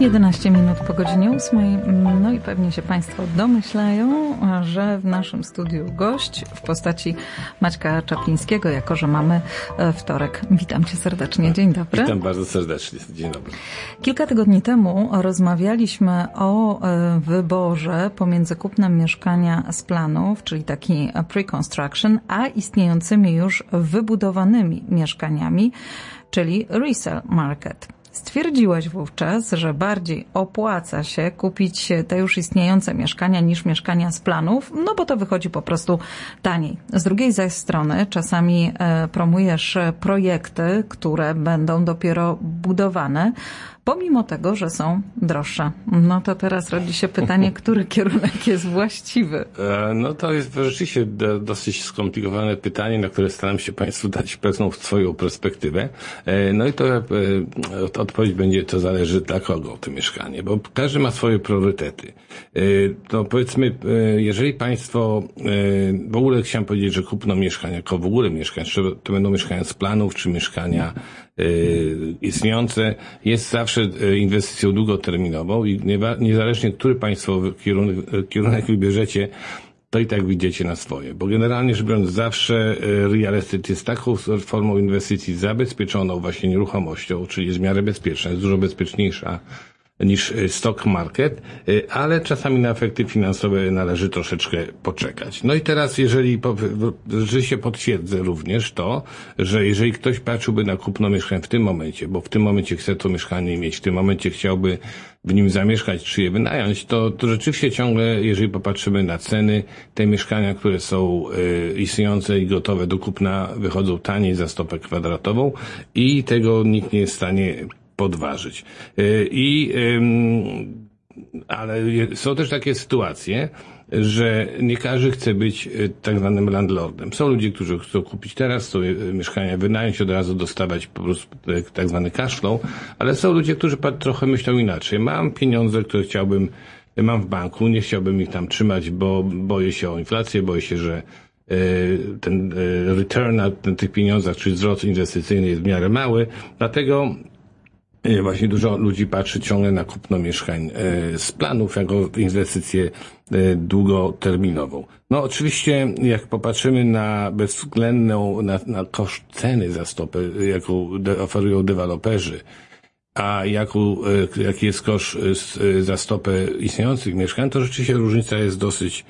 11 minut po godzinie 8. No i pewnie się Państwo domyślają, że w naszym studiu gość w postaci Maćka Czaplińskiego, jako że mamy e, wtorek. Witam Cię serdecznie. Dzień dobry. Witam bardzo serdecznie. Dzień dobry. Kilka tygodni temu rozmawialiśmy o e, wyborze pomiędzy kupnem mieszkania z planów, czyli taki pre-construction, a istniejącymi już wybudowanymi mieszkaniami, czyli resale market. Stwierdziłeś wówczas, że bardziej opłaca się kupić te już istniejące mieszkania niż mieszkania z planów, no bo to wychodzi po prostu taniej. Z drugiej zaś strony czasami e, promujesz projekty, które będą dopiero budowane, pomimo tego, że są droższe. No to teraz rodzi się pytanie, który kierunek jest właściwy? E, no to jest rzeczywiście dosyć skomplikowane pytanie, na które staram się Państwu dać pewną swoją perspektywę. E, no i to e, odpowiedź będzie, to zależy dla kogo to mieszkanie, bo każdy ma swoje priorytety. To powiedzmy, jeżeli Państwo, w ogóle chciałem powiedzieć, że kupno mieszkania, jako w ogóle mieszkań, czy to będą mieszkania z planów, czy mieszkania istniejące, jest zawsze inwestycją długoterminową i niezależnie który państwowy kierunek, kierunek wybierzecie, to i tak widzicie na swoje. Bo generalnie rzecz biorąc zawsze real estate jest taką formą inwestycji zabezpieczoną właśnie nieruchomością, czyli jest w miarę bezpieczna, jest dużo bezpieczniejsza niż e, stock market, e, ale czasami na efekty finansowe należy troszeczkę poczekać. No i teraz, jeżeli rzeczywiście potwierdzę również to, że jeżeli ktoś patrzyłby na kupno mieszkań w tym momencie, bo w tym momencie chce to mieszkanie mieć, w tym momencie chciałby w nim zamieszkać czy je wynająć, to, to rzeczywiście ciągle, jeżeli popatrzymy na ceny, te mieszkania, które są y, istniejące i gotowe do kupna, wychodzą taniej za stopę kwadratową i tego nikt nie jest w stanie podważyć. Y, I, ale są też takie sytuacje, że nie każdy chce być y, tak zwanym landlordem. Są ludzie, którzy chcą kupić teraz, chcą mieszkania wynająć, od razu dostawać po prostu tak zwany cashflow, ale są ludzie, którzy trochę myślą inaczej. Mam pieniądze, które chciałbym, mam w banku, nie chciałbym ich tam trzymać, bo boję się o inflację, boję się, że y, ten return na tych pieniądzach, czy wzrost inwestycyjny jest w miarę mały, dlatego Właśnie dużo ludzi patrzy ciągle na kupno mieszkań e, z planów jako inwestycję e, długoterminową. No oczywiście, jak popatrzymy na bezwzględną, na, na koszt ceny za stopę, jaką oferują deweloperzy, a jaką, jaki jest koszt za stopę istniejących mieszkań, to rzeczywiście różnica jest dosyć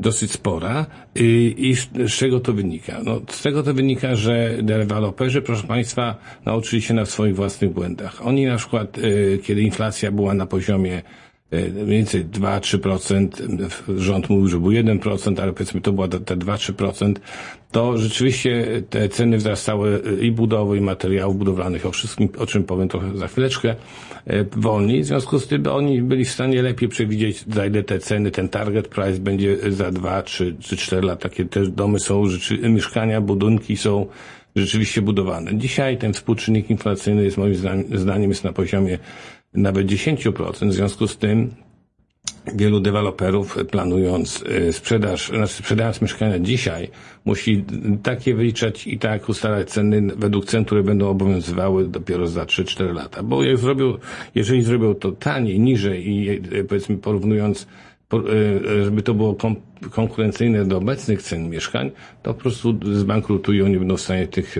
dosyć spora. I, I, z czego to wynika? No, z tego to wynika, że deweloperzy, proszę Państwa, nauczyli się na swoich własnych błędach. Oni na przykład, y, kiedy inflacja była na poziomie mniej więcej 2-3%, rząd mówił, że był 1%, ale powiedzmy to było te 2-3%, to rzeczywiście te ceny wzrastały i budowy, i materiałów budowlanych, o wszystkim, o czym powiem trochę za chwileczkę, e, wolniej. W związku z tym oni byli w stanie lepiej przewidzieć, za ile te ceny, ten target price będzie za dwa, trzy, czy cztery lata. Takie też domy są, rzeczy, mieszkania, budynki są rzeczywiście budowane. Dzisiaj ten współczynnik inflacyjny jest moim zdaniem jest na poziomie nawet 10%. W związku z tym wielu deweloperów planując y, sprzedaż, znaczy sprzedając mieszkania dzisiaj, musi takie wyliczać i tak ustalać ceny według cen, które będą obowiązywały dopiero za 3-4 lata. Bo jak zrobią, jeżeli zrobią to taniej, niżej i y, powiedzmy porównując żeby to było konkurencyjne do obecnych cen mieszkań, to po prostu zbankrutują, nie będą w stanie tych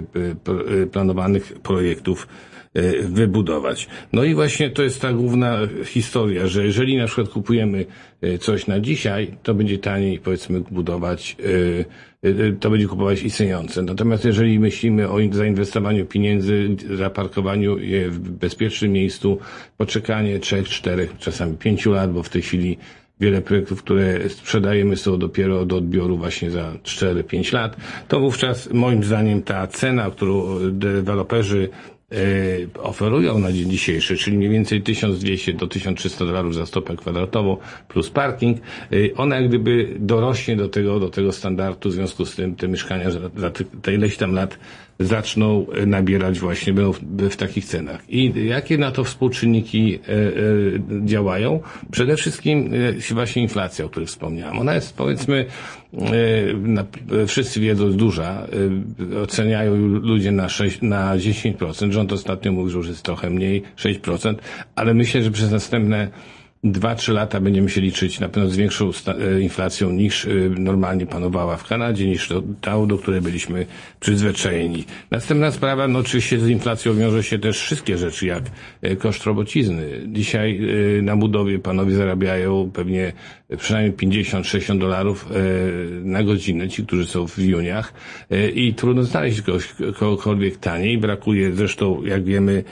planowanych projektów E, wybudować. No i właśnie to jest ta główna historia, że jeżeli na przykład kupujemy e, coś na dzisiaj, to będzie taniej powiedzmy budować, e, to będzie kupować istniejące. Natomiast jeżeli myślimy o zainwestowaniu pieniędzy, zaparkowaniu je w bezpiecznym miejscu, poczekanie trzech, czterech, czasami pięciu lat, bo w tej chwili wiele projektów, które sprzedajemy są dopiero do odbioru właśnie za 4-5 lat, to wówczas moim zdaniem ta cena, którą deweloperzy E, oferują na dzień dzisiejszy, czyli mniej więcej 1200 do 1300 dolarów za stopę kwadratową plus parking, e, ona jak gdyby dorośnie do tego, do tego standardu, w związku z tym te mieszkania za, za te ileś tam lat zaczną nabierać właśnie w, w takich cenach. I jakie na to współczynniki e, e, działają? Przede wszystkim e, właśnie inflacja, o której wspomniałem. Ona jest powiedzmy wszyscy wiedzą, duża. Oceniają ludzie na, 6, na 10%. Rząd ostatnio mówił, że jest trochę mniej, 6%, ale myślę, że przez następne dwa, trzy lata będziemy się liczyć na pewno z większą e, inflacją niż e, normalnie panowała w Kanadzie, niż to, ta, do której byliśmy przyzwyczajeni. Następna sprawa, no oczywiście z inflacją wiąże się też wszystkie rzeczy, jak e, koszt robocizny. Dzisiaj na budowie panowie zarabiają pewnie przynajmniej 50-60 dolarów na godzinę, ci, którzy są w juniach i trudno znaleźć kogoś, kogokolwiek taniej. Brakuje zresztą, jak wiemy,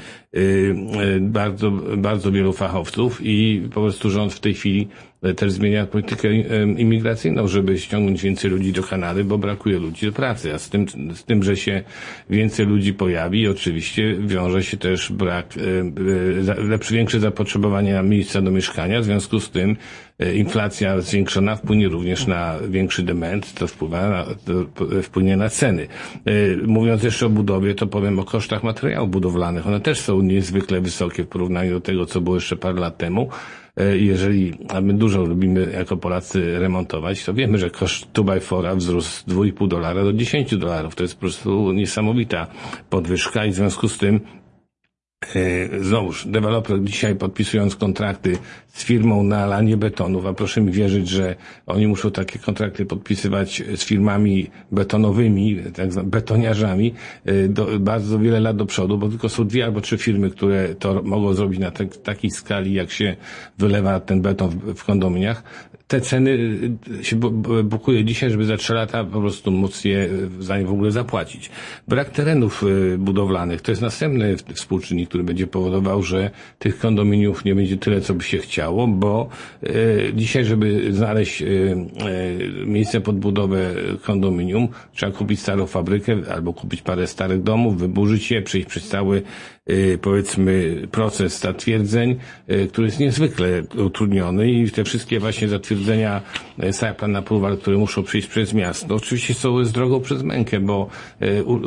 bardzo, bardzo wielu fachowców i po prostu rząd w tej chwili e, też zmienia politykę e, imigracyjną, żeby ściągnąć więcej ludzi do Kanady, bo brakuje ludzi do pracy. A z tym, z tym że się więcej ludzi pojawi, oczywiście wiąże się też brak, e, lepsze, większe zapotrzebowanie na miejsca do mieszkania. W związku z tym inflacja zwiększona wpłynie również na większy dement, to wpływa na, to wpłynie na ceny. Mówiąc jeszcze o budowie, to powiem o kosztach materiałów budowlanych. One też są niezwykle wysokie w porównaniu do tego, co było jeszcze parę lat temu. E, jeżeli, a my dużo lubimy jako Polacy remontować, to wiemy, że koszt 2x4 wzrósł z 2,5 dolara do 10 dolarów. To jest po prostu niesamowita podwyżka i w związku z tym znowuż, deweloper dzisiaj podpisując kontrakty z firmą na lanie betonów, a proszę mi wierzyć, że oni muszą takie kontrakty podpisywać z firmami betonowymi, tak zwanymi betoniarzami, e, do, bardzo wiele lat do przodu, bo tylko są dwie albo trzy firmy, które to mogą zrobić na te, takiej skali, jak się wylewa ten beton w, w kondominiach. Te ceny y, się bukuje dzisiaj, żeby za trzy lata po prostu móc je za nie w ogóle zapłacić. Brak terenów budowlanych. To jest następny współczynnik, który będzie powodował, że tych kondominiów nie będzie tyle, co by się chciało, bo y, dzisiaj, żeby znaleźć miejsce pod budowę kondominium, trzeba kupić starą fabrykę albo kupić parę starych domów, wyburzyć je, przejść przez cały powiedzmy proces zatwierdzeń, który jest niezwykle utrudniony i te wszystkie właśnie zatwierdzenia y, site plan approval, które muszą przyjść przez miasto, oczywiście są z drogą przez mękę, bo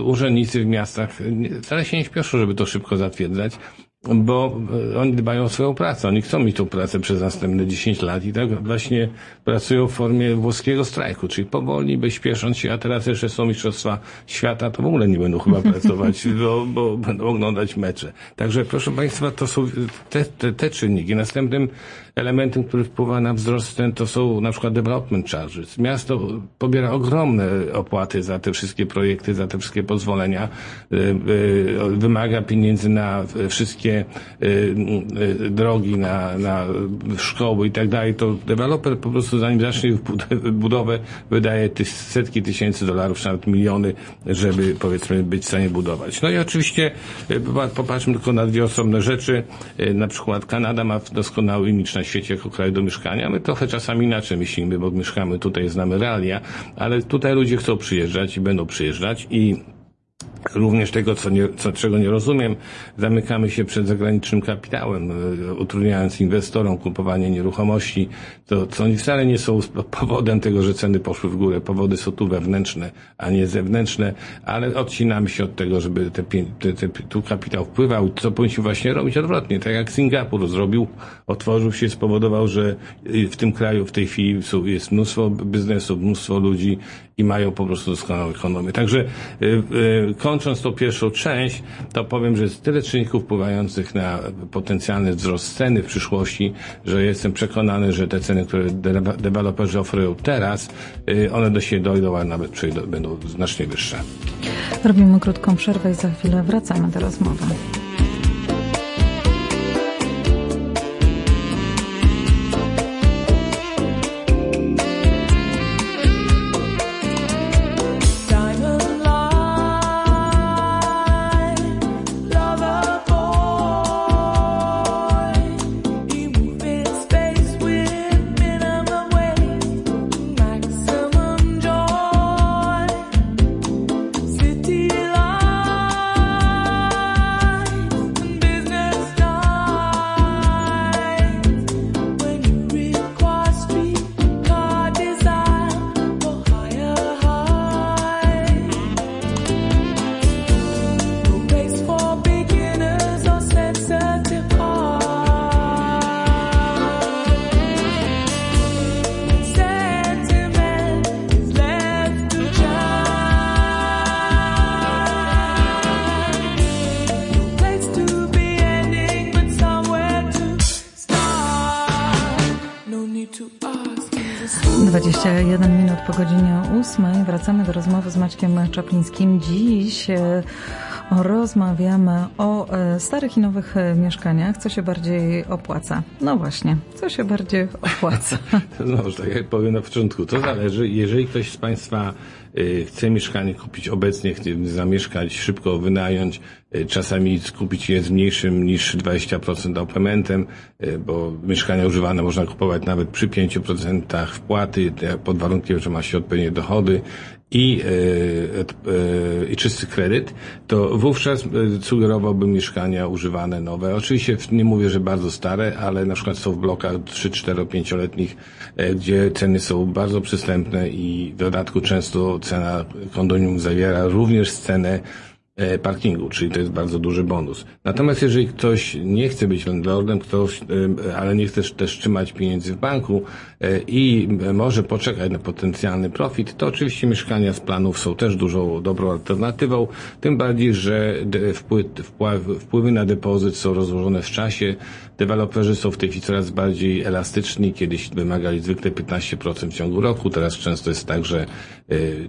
urzędnicy w miastach wcale się nie śpioszą, żeby to szybko сказать, bo e, oni dbają o swoją pracę. Oni chcą mieć tą pracę przez następne 10 lat i tak właśnie pracują w formie włoskiego strajku, czyli powoli, by śpiesząc się, a teraz jeszcze są mistrzostwa świata, to w ogóle nie będą chyba pracować, bo, bo będą oglądać mecze. Także proszę Państwa, to są te, te, te czynniki. Następnym elementem, który wpływa na wzrost ten, to są na przykład development charges. Miasto pobiera ogromne opłaty za te wszystkie projekty, za te wszystkie pozwolenia, e, e, wymaga pieniędzy na wszystkie e, drogi, na, na szkoły i tak dalej, to deweloper po prostu zanim zacznie budowę wydaje setki tysięcy dolarów, nawet miliony, żeby powiedzmy być w stanie budować. No i oczywiście popatrzmy tylko na dwie osobne rzeczy. Na przykład Kanada ma doskonały imidż na świecie jako kraj do mieszkania. My trochę czasami inaczej myślimy, bo mieszkamy tutaj, znamy realia, ale tutaj ludzie chcą przyjeżdżać i będą przyjeżdżać i Również tego, co nie, co, czego nie rozumiem, zamykamy się przed zagranicznym kapitałem, e, utrudniając inwestorom kupowanie nieruchomości, to, co wcale nie są powodem tego, że ceny poszły w górę. Powody są tu wewnętrzne, a nie zewnętrzne, ale odcinamy się od tego, żeby te, te, te, tu kapitał wpływał. Co powinniśmy właśnie robić odwrotnie, tak jak Singapur zrobił, otworzył się, spowodował, że w tym kraju w tej chwili jest mnóstwo biznesu, mnóstwo ludzi i mają po prostu doskonałą ekonomię. Także y, kończąc tą pierwszą część, to powiem, że jest tyle czynników wpływających na potencjalny wzrost ceny w przyszłości, że jestem przekonany, że te ceny, które deweloperzy oferują teraz, y, one do siebie dojdą, a nawet będą znacznie wyższe. Robimy krótką przerwę i za chwilę wracamy do rozmowy. 21 minut po godzinie 8 wracamy do rozmowy z Maćkiem Czaplińskim. Dziś e, rozmawiamy o e, starych i nowych e, mieszkaniach. Co się bardziej opłaca? No właśnie, co się bardziej opłaca? Znowu, tak jak powiem na początku, to zależy. Jeżeli ktoś z Państwa chce mieszkanie kupić obecnie, chce zamieszkać, szybko wynająć, czasami kupić je z mniejszym niż 20% oplementem, bo mieszkania używane można kupować nawet przy 5% wpłaty, pod warunkiem, że ma się odpowiednie dochody i, e, e, i czysty kredyt, to wówczas sugerowałbym mieszkania używane nowe. Oczywiście nie mówię, że bardzo stare, ale na przykład są w blokach 3, 4, 5-letnich, gdzie ceny są bardzo przystępne i w dodatku często cena kondominium zawiera również cenę E, parkingu, czyli to jest bardzo duży bonus. Natomiast jeżeli ktoś nie chce być landlordem, ktoś, e, ale nie chce też trzymać pieniędzy w banku e, i może poczekać na potencjalny profit, to oczywiście mieszkania z planów są też dużą dobrą alternatywą, tym bardziej, że wpływy na depozyt są rozłożone w czasie. Deweloperzy są w tej chwili coraz bardziej elastyczni. Kiedyś wymagali zwykle 15% w ciągu roku, teraz często jest tak, że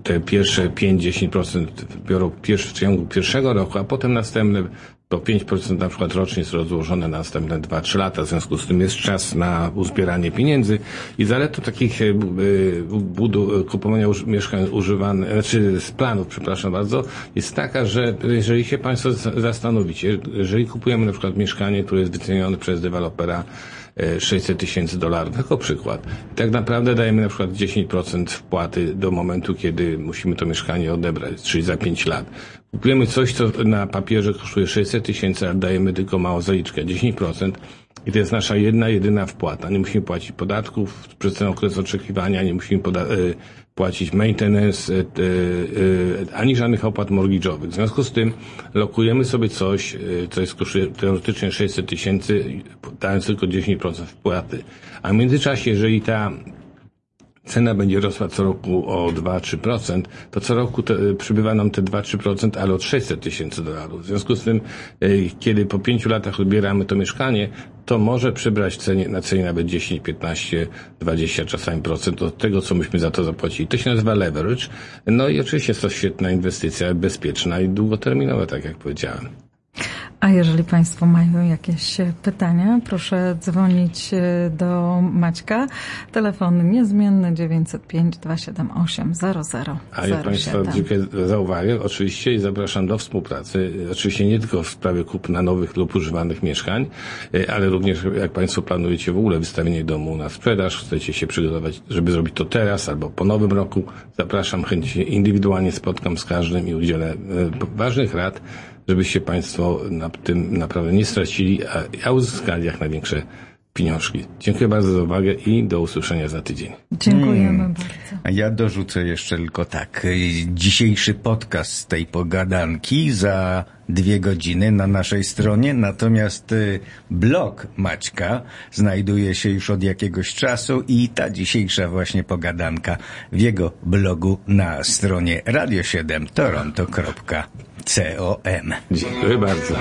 te pierwsze 5-10% biorą w ciągu pierwszego roku, a potem następne to 5% na przykład rocznie jest rozłożone na następne 2-3 lata, w związku z tym jest czas na uzbieranie pieniędzy i zaletą takich e, e, budu, kupowania mieszkań używanych, znaczy z planów, przepraszam bardzo, jest taka, że jeżeli się Państwo zastanowicie, jeżeli kupujemy na przykład mieszkanie, które jest wycenione przez dewelopera 600 tysięcy dolarów, jako przykład. I tak naprawdę dajemy na przykład 10% wpłaty do momentu, kiedy musimy to mieszkanie odebrać, czyli za 5 lat. Kupujemy coś, co na papierze kosztuje 600 tysięcy, a dajemy tylko małą zaliczkę, 10%. I to jest nasza jedna, jedyna wpłata. Nie musimy płacić podatków przez ten okres oczekiwania, nie musimy e, płacić maintenance, e, e, ani żadnych opłat mortgage'owych. W związku z tym lokujemy sobie coś, co jest kosztuje teoretycznie 600 tysięcy, dając tylko 10% wpłaty. A w międzyczasie, jeżeli ta cena będzie rosła co roku o 2-3%, to co roku te, przybywa nam te 2-3%, ale od 600 tysięcy dolarów. W związku z tym, e, kiedy po pięciu latach odbieramy to mieszkanie, to może przybrać cenie, na cenie nawet 10, 15, 20 czasami procent od tego, co myśmy za to zapłacili. To się nazywa leverage. No i oczywiście jest to świetna inwestycja, bezpieczna i długoterminowa, tak jak powiedziałem. A jeżeli Państwo mają jakieś pytania, proszę dzwonić e, do Maćka. Telefon niezmienny 905 278 0007. A ja Państwa dziękuję za uwagę oczywiście i zapraszam do współpracy. Oczywiście nie tylko w sprawie kupna nowych lub używanych mieszkań, e, ale również jak Państwo planujecie w ogóle wystawienie domu na sprzedaż, chcecie się przygotować, żeby zrobić to teraz albo po nowym roku, zapraszam chętnie indywidualnie spotkam z każdym i udzielę e, ważnych rad, żebyście Państwo na tym naprawdę nie stracili, a, a uzyskali jak największe pieniążki. Dziękuję bardzo za uwagę i do usłyszenia za tydzień. Dziękujemy hmm. bardzo. A ja dorzucę jeszcze tylko tak. Dzisiejszy podcast z tej pogadanki za dwie godziny na naszej stronie, natomiast y, blog Maćka znajduje się już od jakiegoś czasu i ta dzisiejsza właśnie pogadanka w jego blogu na stronie radio7toronto.com. Dziękuję bardzo.